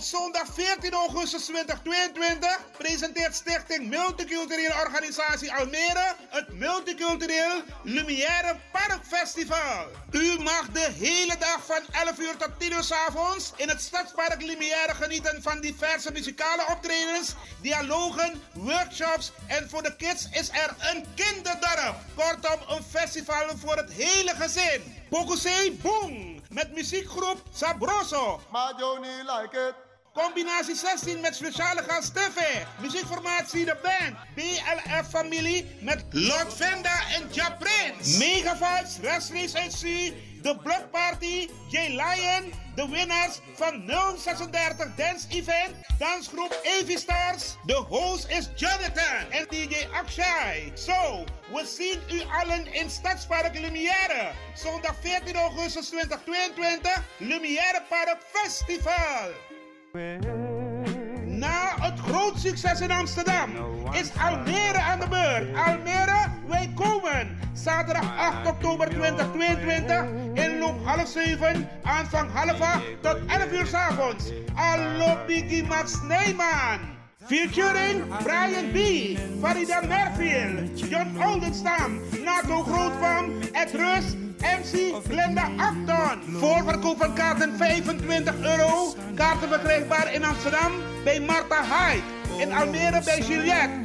Op zondag 14 augustus 2022 presenteert Stichting Multiculturele Organisatie Almere het Multicultureel Lumière Parkfestival. U mag de hele dag van 11 uur tot 10 uur s avonds in het Stadspark Lumière genieten van diverse muzikale optredens, dialogen, workshops en voor de kids is er een kinderdorp. Kortom, een festival voor het hele gezin. Bokuse Boom! Met muziekgroep Sabroso. Maar Johnny like it. Combinatie 16 met speciale gast Steffe. Muziekformatie De Band. BLF Familie met Lord Venda en Ja Prince. Mega Vibes, Wrestling HC. De Block Party, J Lion. De winnaars van 036 Dance Event. Dansgroep Avi Stars. De host is Jonathan en DJ Akshay. Zo, we zien u allen in Stadspark Lumière. Zondag 14 augustus 2022. Lumière Park Festival. Na het groot succes in Amsterdam is Almere aan de beurt. Almere, wij komen. Zaterdag 8 oktober 2022 inloop half 7, aanvang half 8 tot 11 uur s avonds. Allo Biggie Max Neyman. Featuring Brian B., Farida Merfield, John Oldenstam, Nato Grootvam, Ed Rus, MC Glenda Acton. Voorverkoop van kaarten 25 euro. Kaarten verkrijgbaar in Amsterdam bij Marta Hyde. In Almere bij Juliette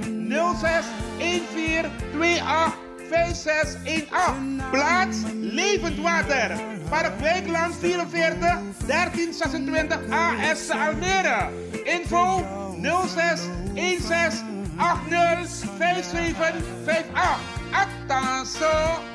06 14 28 5618. Plaats Levend Water. Park Wijkland 44 1326 AS Almere. Info 06 16 80 5758. Attention!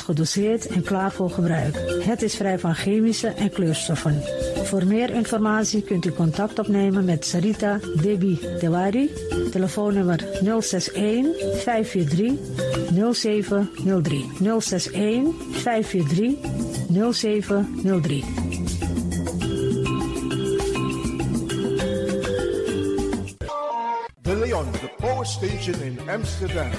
gedoseerd en klaar voor gebruik. Het is vrij van chemische en kleurstoffen. Voor meer informatie kunt u contact opnemen met Sarita Debi Dewari. Telefoonnummer 061 543 0703. 061 543 0703. De Leon, the power station in Amsterdam.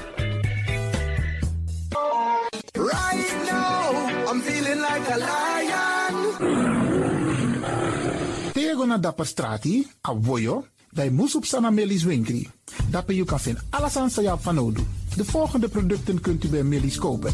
Na dapper strati, a voyo, dai musup sana melis winkri. Dapper you kan vinden alles aan sa van. De volgende producten kunt u bij Millie's kopen.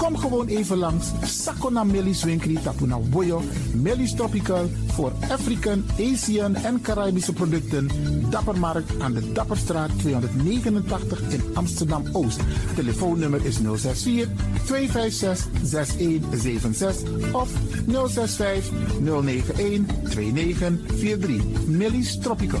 Kom gewoon even langs. Sakona Melis Winkri Tapuna Boyo. Melis Tropical voor African, Asian en Caribische producten. Dappermarkt aan de Dapperstraat 289 in Amsterdam Oost. Telefoonnummer is 064 256 6176 of 065 091 2943. Melis Tropical.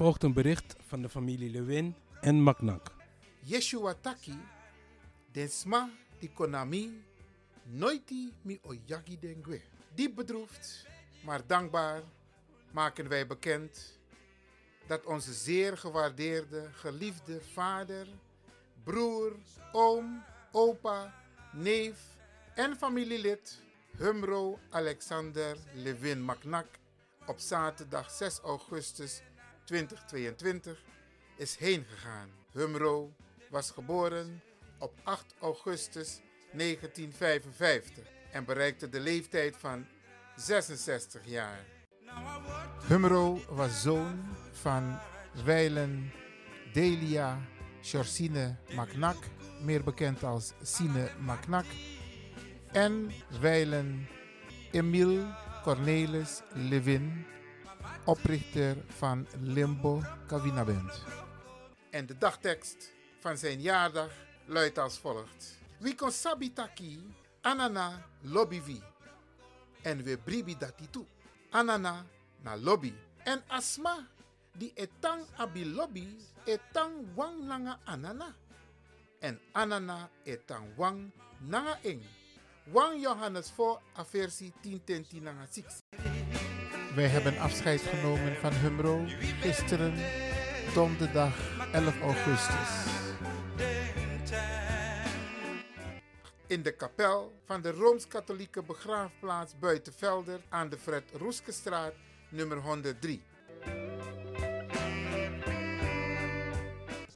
Volgt een bericht van de familie Lewin en Maknak. Yeshua Taki, Densma, die Konami, Noiti mi oyagi dengwe. Diep bedroefd, maar dankbaar maken wij bekend dat onze zeer gewaardeerde, geliefde vader, broer, oom, opa, neef en familielid Humro Alexander Levin Maknak op zaterdag 6 augustus 2022 is heen gegaan. Humro was geboren op 8 augustus 1955 en bereikte de leeftijd van 66 jaar. Humro was zoon van Weilen Delia Chorsine Maknak, meer bekend als Sine Maknak, en Weilen Emile Cornelis Levin, oprichter van Limbo Kavinaband. En de dagtekst van zijn jaardag luidt als volgt. Wie kon sabitaki anana lobby En we bribi dati toe. Anana na lobby. En asma die etang abi lobby etang wang nanga anana. En anana etang wang nanga ing. Wang Johannes voor a versie 10 nanga 6. Wij hebben afscheid genomen van Humro gisteren, donderdag 11 augustus. In de kapel van de Rooms-Katholieke begraafplaats Buitenvelder aan de Fred Roeskestraat nummer 103.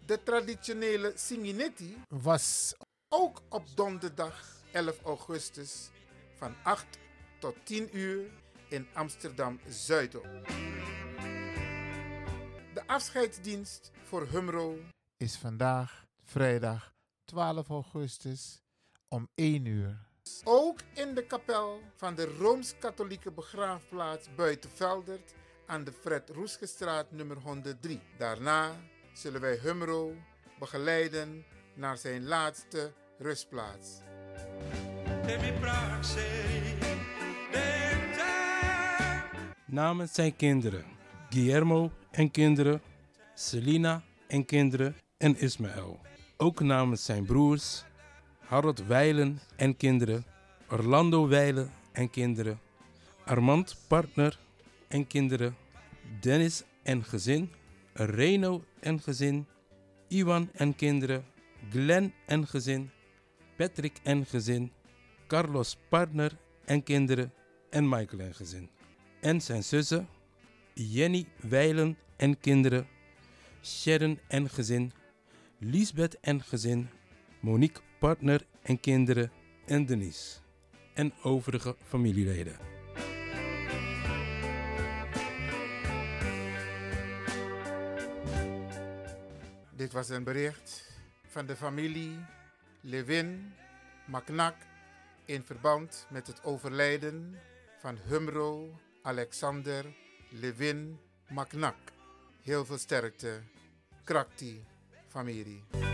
De traditionele Singinetti was ook op donderdag 11 augustus van 8 tot 10 uur in Amsterdam Zuidop. De afscheidsdienst voor Humro is vandaag vrijdag 12 augustus om 1 uur. Ook in de kapel van de Rooms-Katholieke begraafplaats Buitenveldert aan de Fred Roesgestraat nummer 103. Daarna zullen wij Humro begeleiden naar zijn laatste rustplaats. Namens zijn kinderen, Guillermo en kinderen, Selina en kinderen en Ismaël. Ook namens zijn broers, Harold Weilen en kinderen, Orlando Weilen en kinderen, Armand Partner en kinderen, Dennis en gezin, Reno en gezin, Iwan en kinderen, Glenn en gezin, Patrick en gezin, Carlos Partner en kinderen en Michael en gezin. En zijn zussen, Jenny Weilen en kinderen, Sharon en gezin, Lisbeth en gezin, Monique Partner en kinderen en Denise. En overige familieleden. Dit was een bericht van de familie Levin Maknak in verband met het overlijden van Humro Alexander Levin Maknak. Heel veel sterkte, Krakti familie.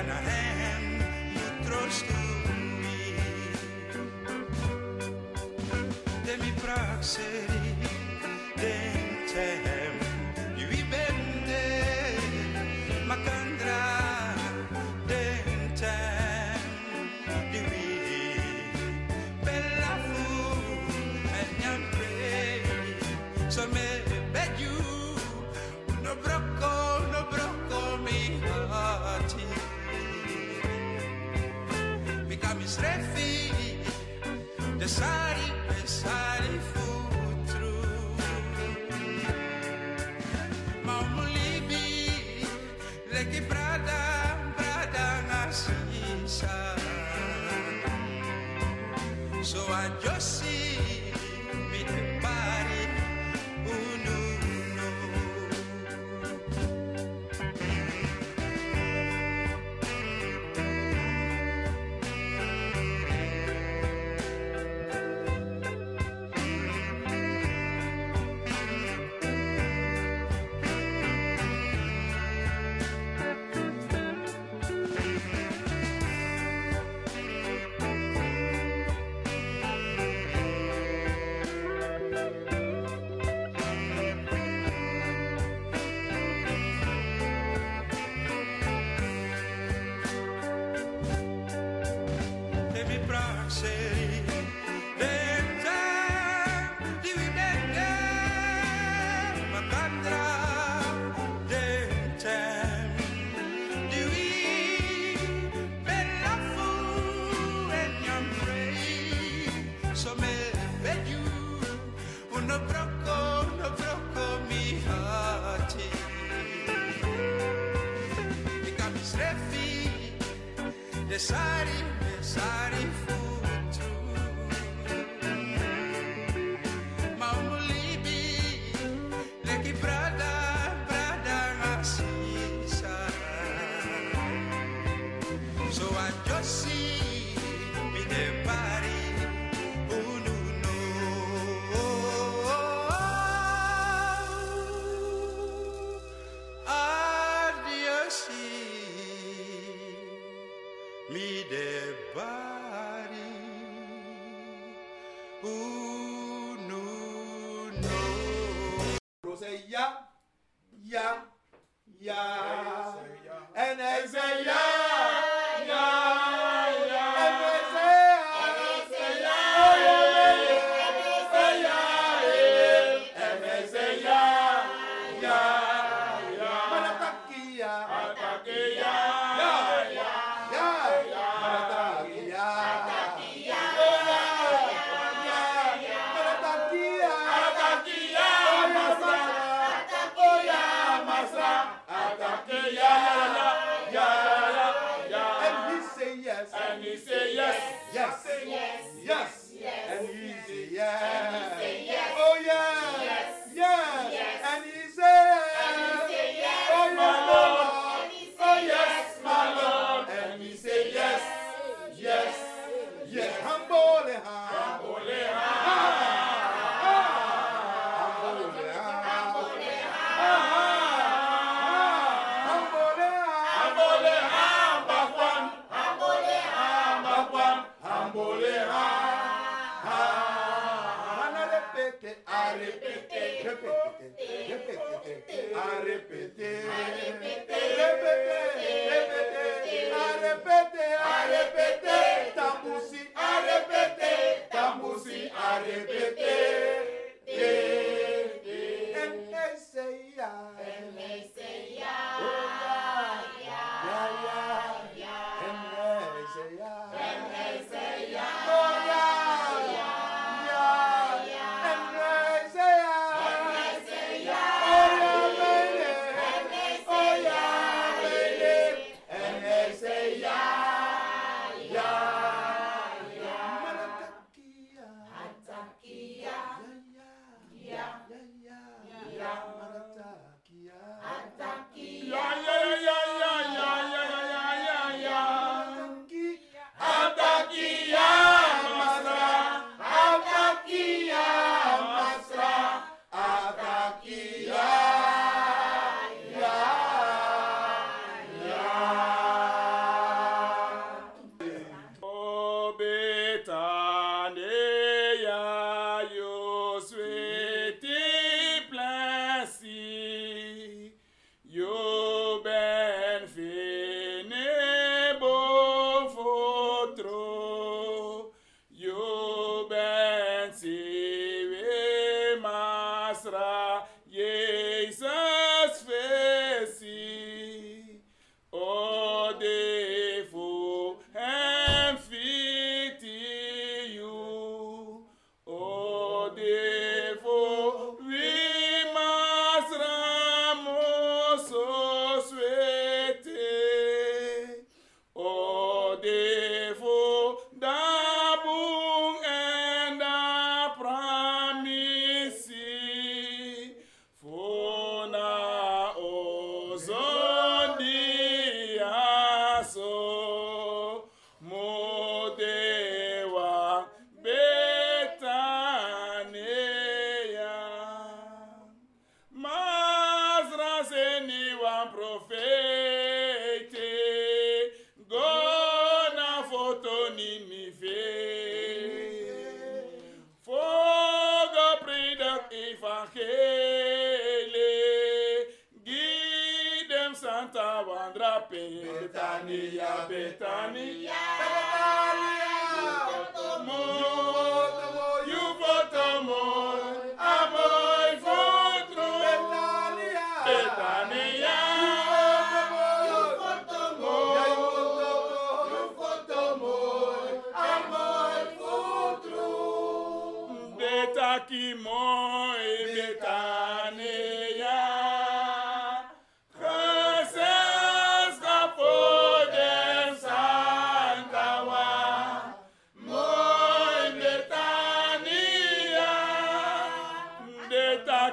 and I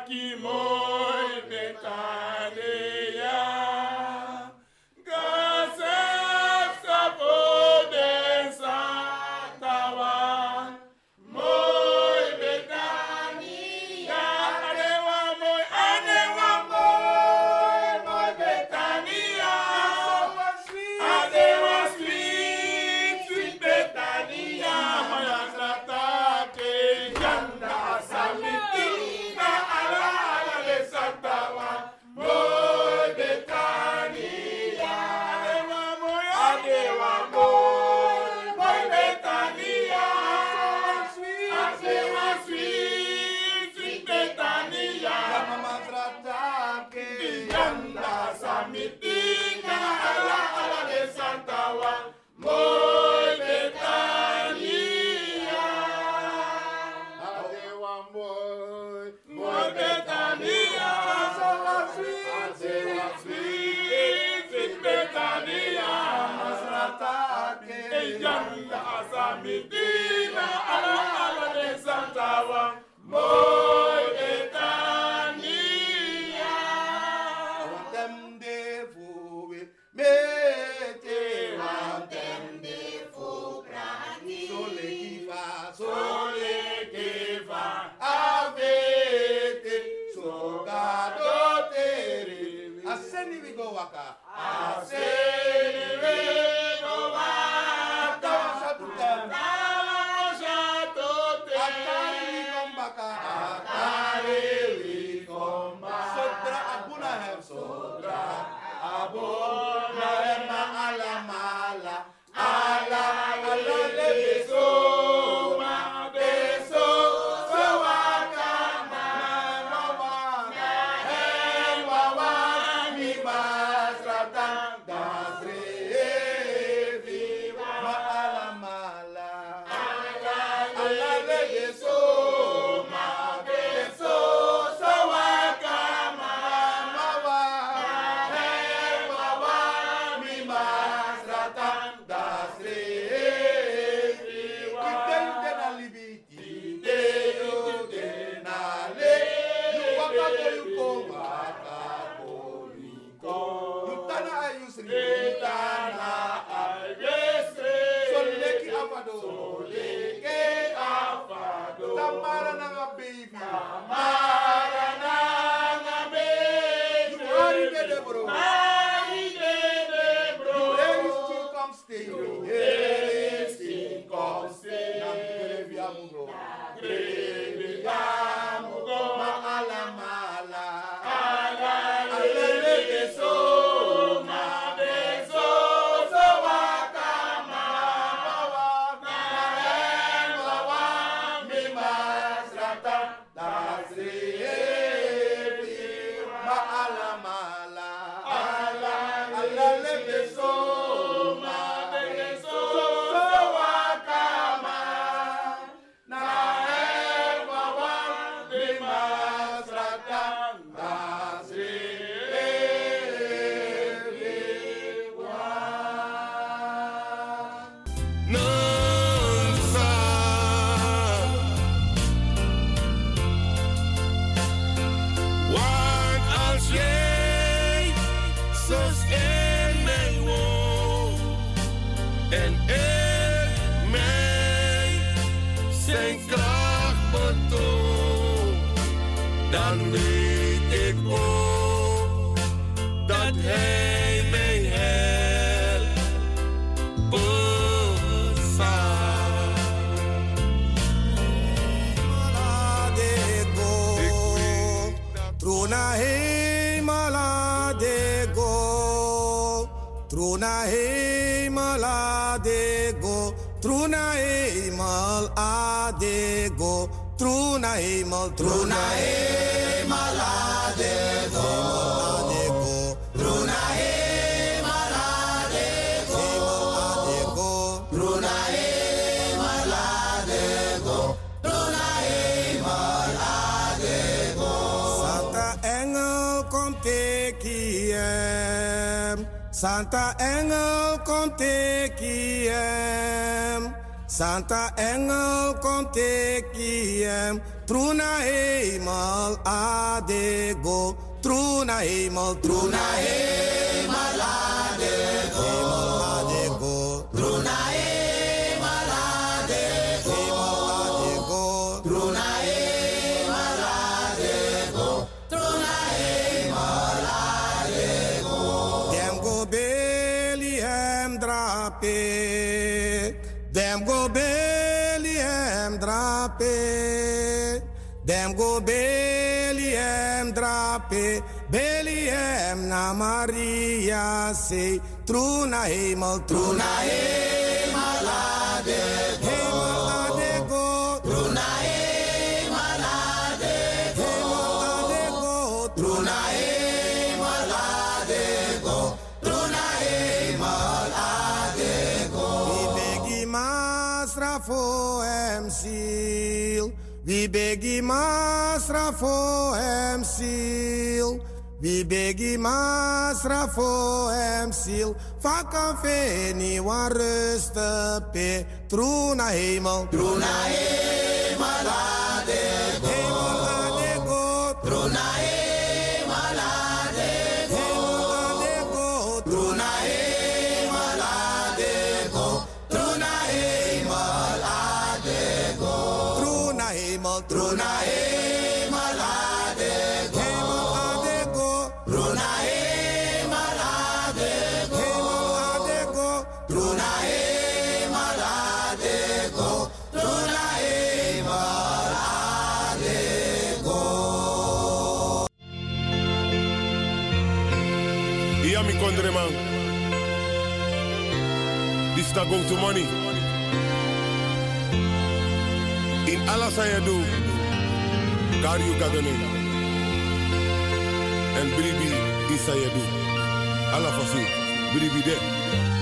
Akimo. na e maladego, na e maladego, Troon e maladego, adeko. e maladego. hemel adeko. Troon na hemel. Santa Engel komt ik hier. Santa Engel komt ik hier. Santa Engel, kom tekiem. Truna eenmaal adego, truna eenmaal, truna eenmaal adego, truna eenmaal adego, truna eenmaal adego, truna eenmaal adego. Dem go beli hem drape, dem go beli Dem go Beliam drape, Beliem na Maria se, true na hemel, true na hemel. We begi masra for hem ziel. We begi masra for hem ziel. Vakan veni wan rusten pe. True na hemel. True na hemel Not go to money. In daar je gaat doen. En bribi is wat je doet. Alla fasu, bribi de.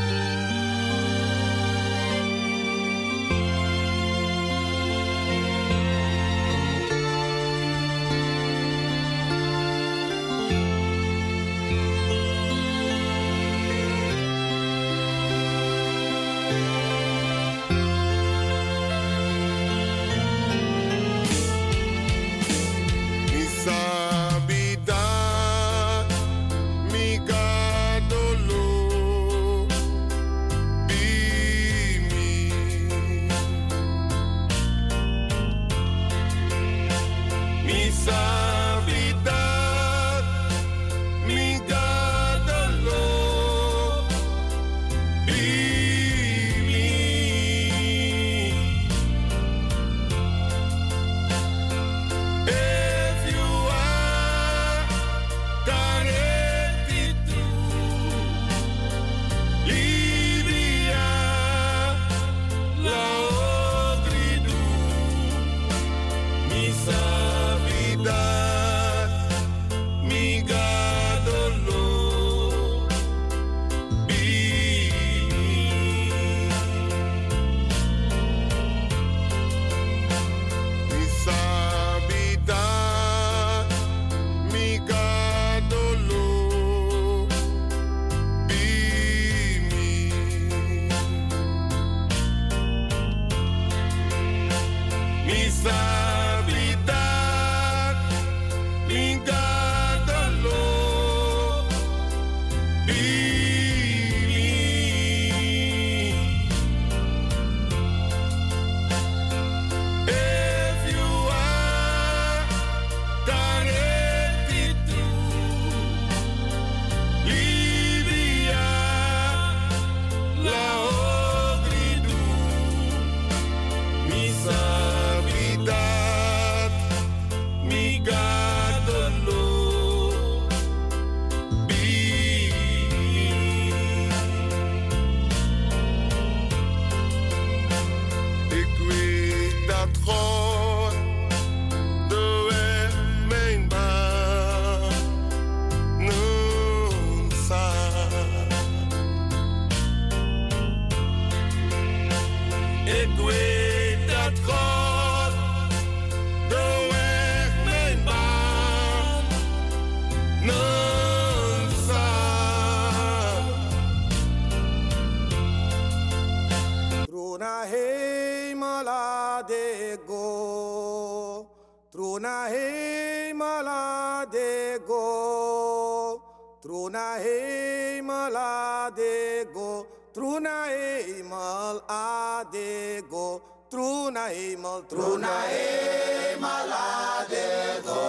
Hemel, truna hemel adego.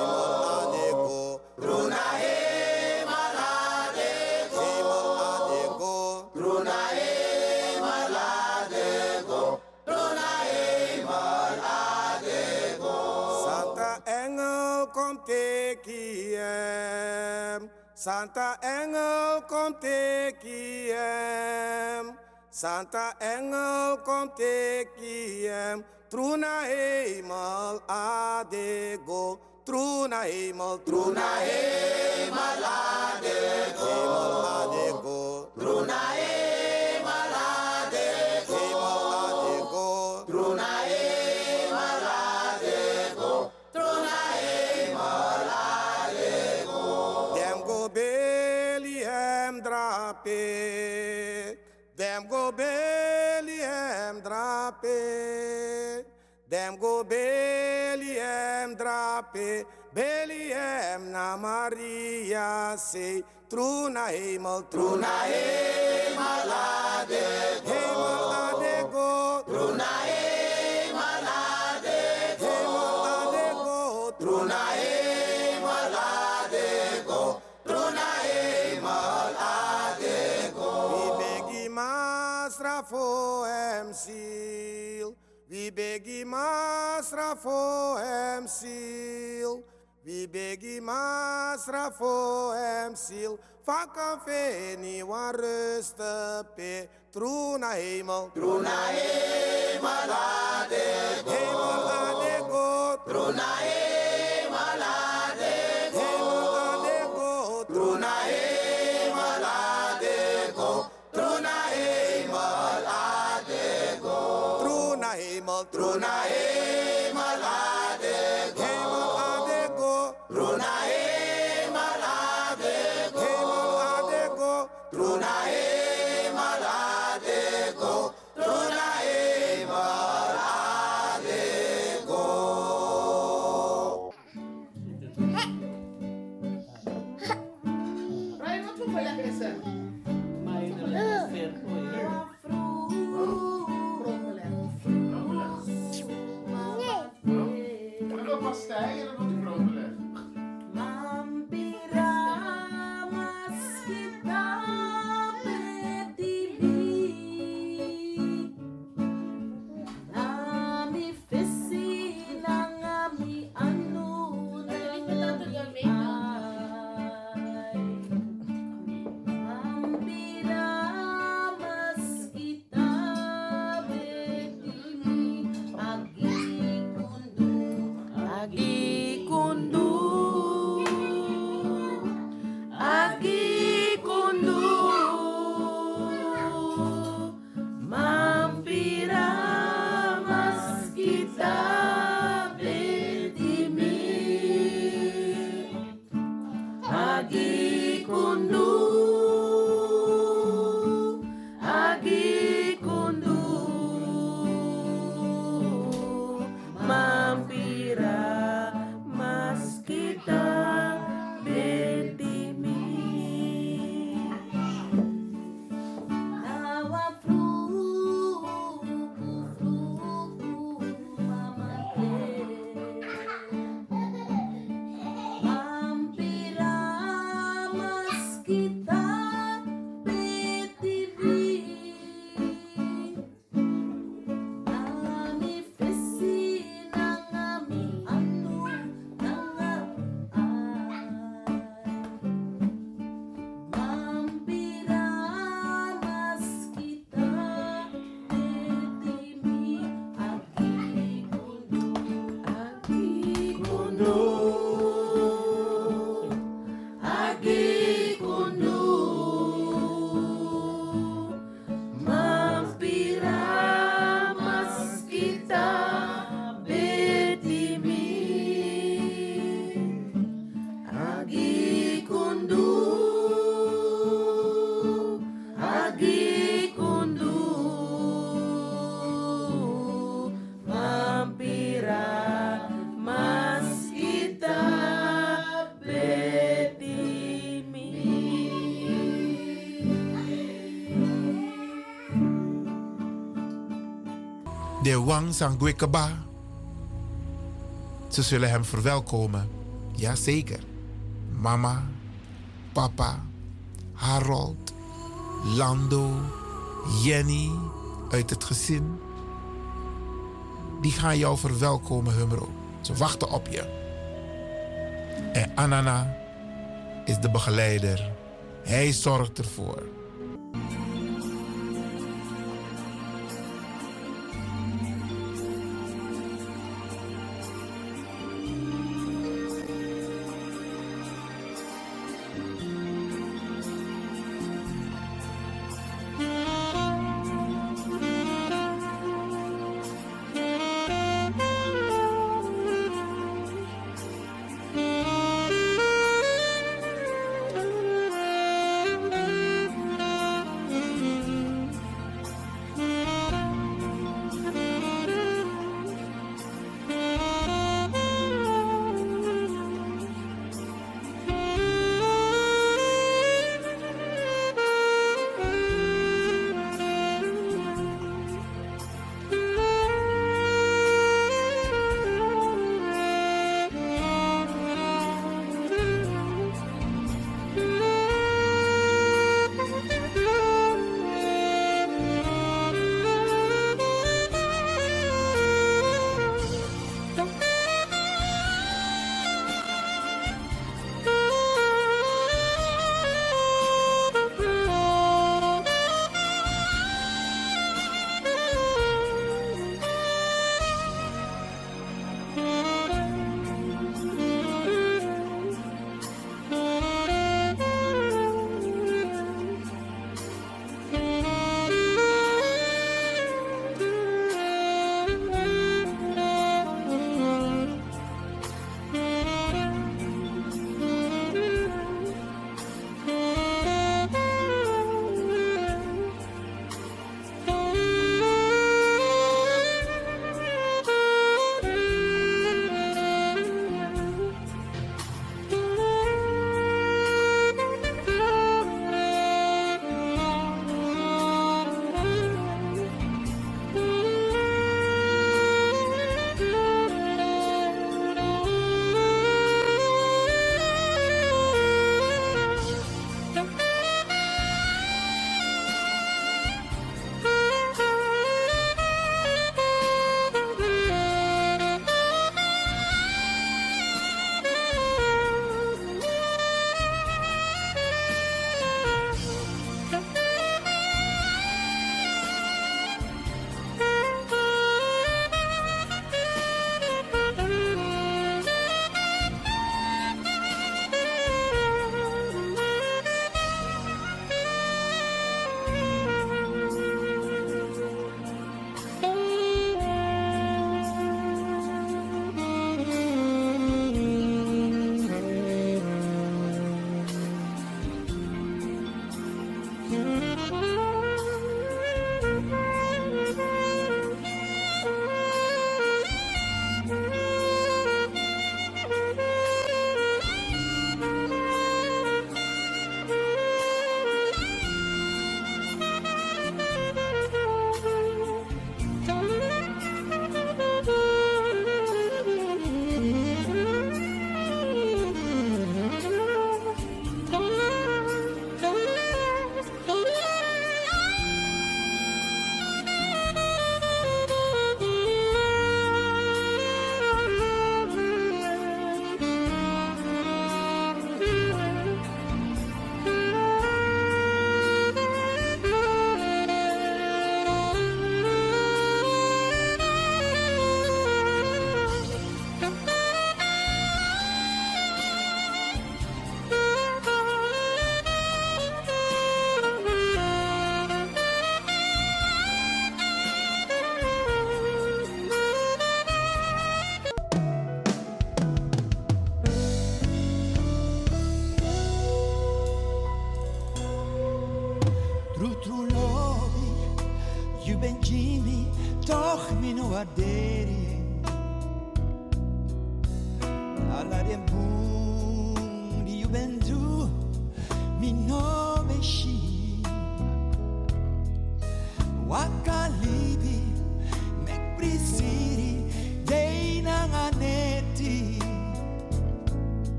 adego. Truna hemel adego. Hemel adego. Truna hemel adego. Truna hemel adego. Santa Engel komt tegen hem. Santa Engel komt tegen hem. Santa Engel komt tegen hem. Truna hemel adego. Truna hemel, truna hemel adego. Hemel adego. Truna hemel Dem go Bethlehem drape. Bethlehem na Maria say. True na hemel, true na hemel ade. Hemel ade go. True na hemel ade. Hemel ade go. True na hemel ade go. True na hemel ade go. We begi masra for hem seal. We begi masra for hem seal. We begi masra for hem seal. Vakken veni wan rusten pe. True na hemel. True na hemel ade go. Hemel ade go. True na hemel De Wang Sangwekeba. Ze zullen hem verwelkomen. Jazeker. Mama, papa, Harold, Lando, Jenny uit het gezin. Die gaan jou verwelkomen, Humro. Ze wachten op je. En Anana is de begeleider. Hij zorgt ervoor.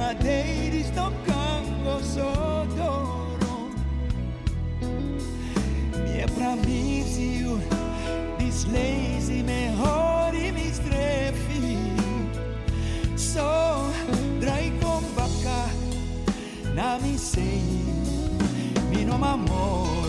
derradeiros tocando o sodoro Minha é pravisio disleisi mejori mi strefi So drai con bacca na mi sei mi no amor.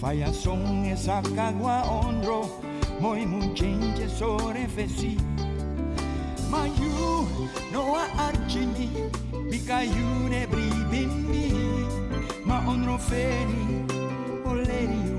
faia son ezak agua onro moi munchinche sore fesi. Mayu noa archini bikayune bribini ma onro feni oleri.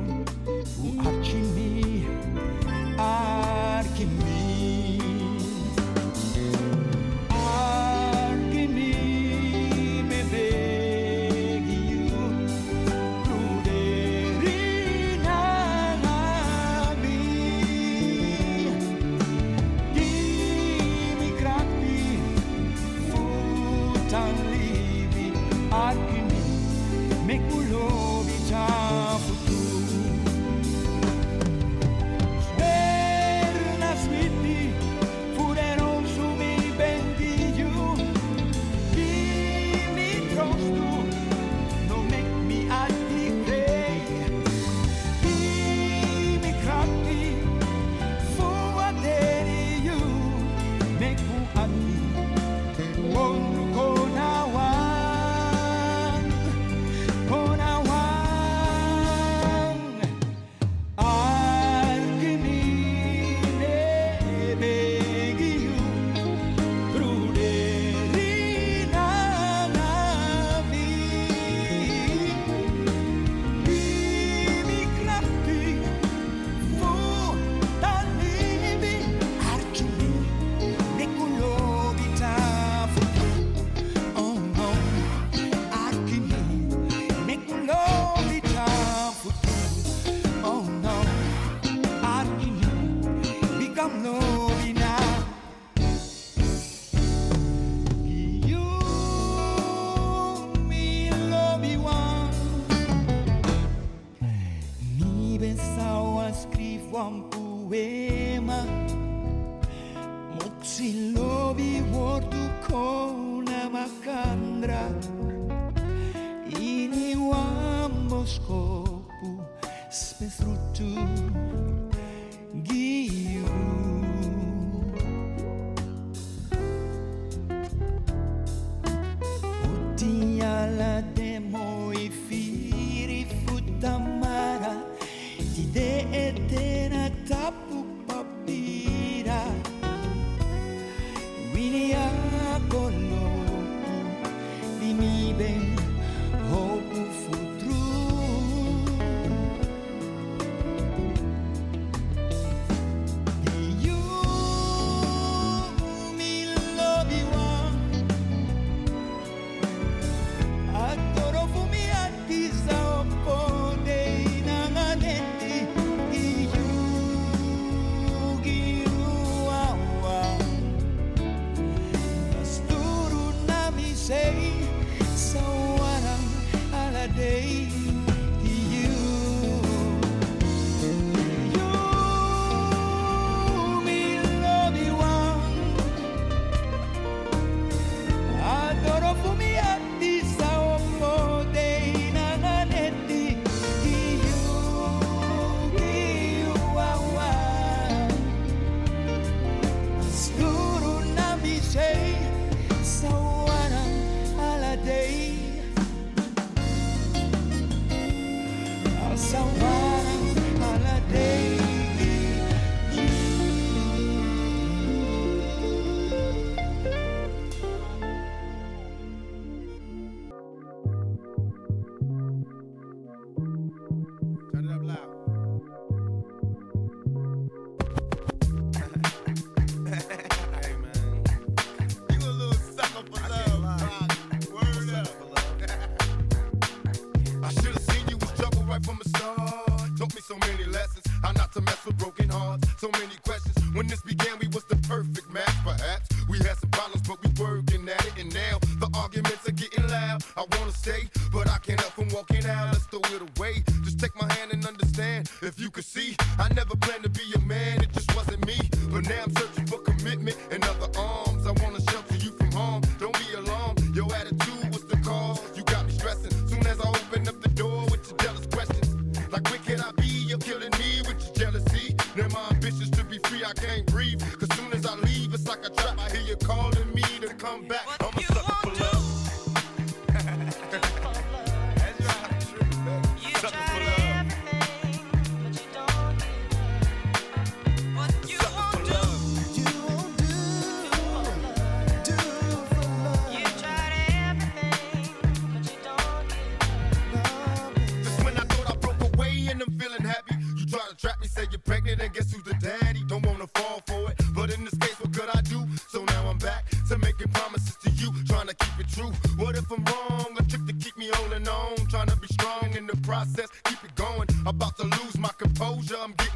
to making promises to you, trying to keep it true. What if I'm wrong? A trick to keep me holding on, trying to be strong in the process, keep it going. About to lose my composure, I'm getting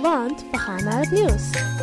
want we gaan naar het nieuws.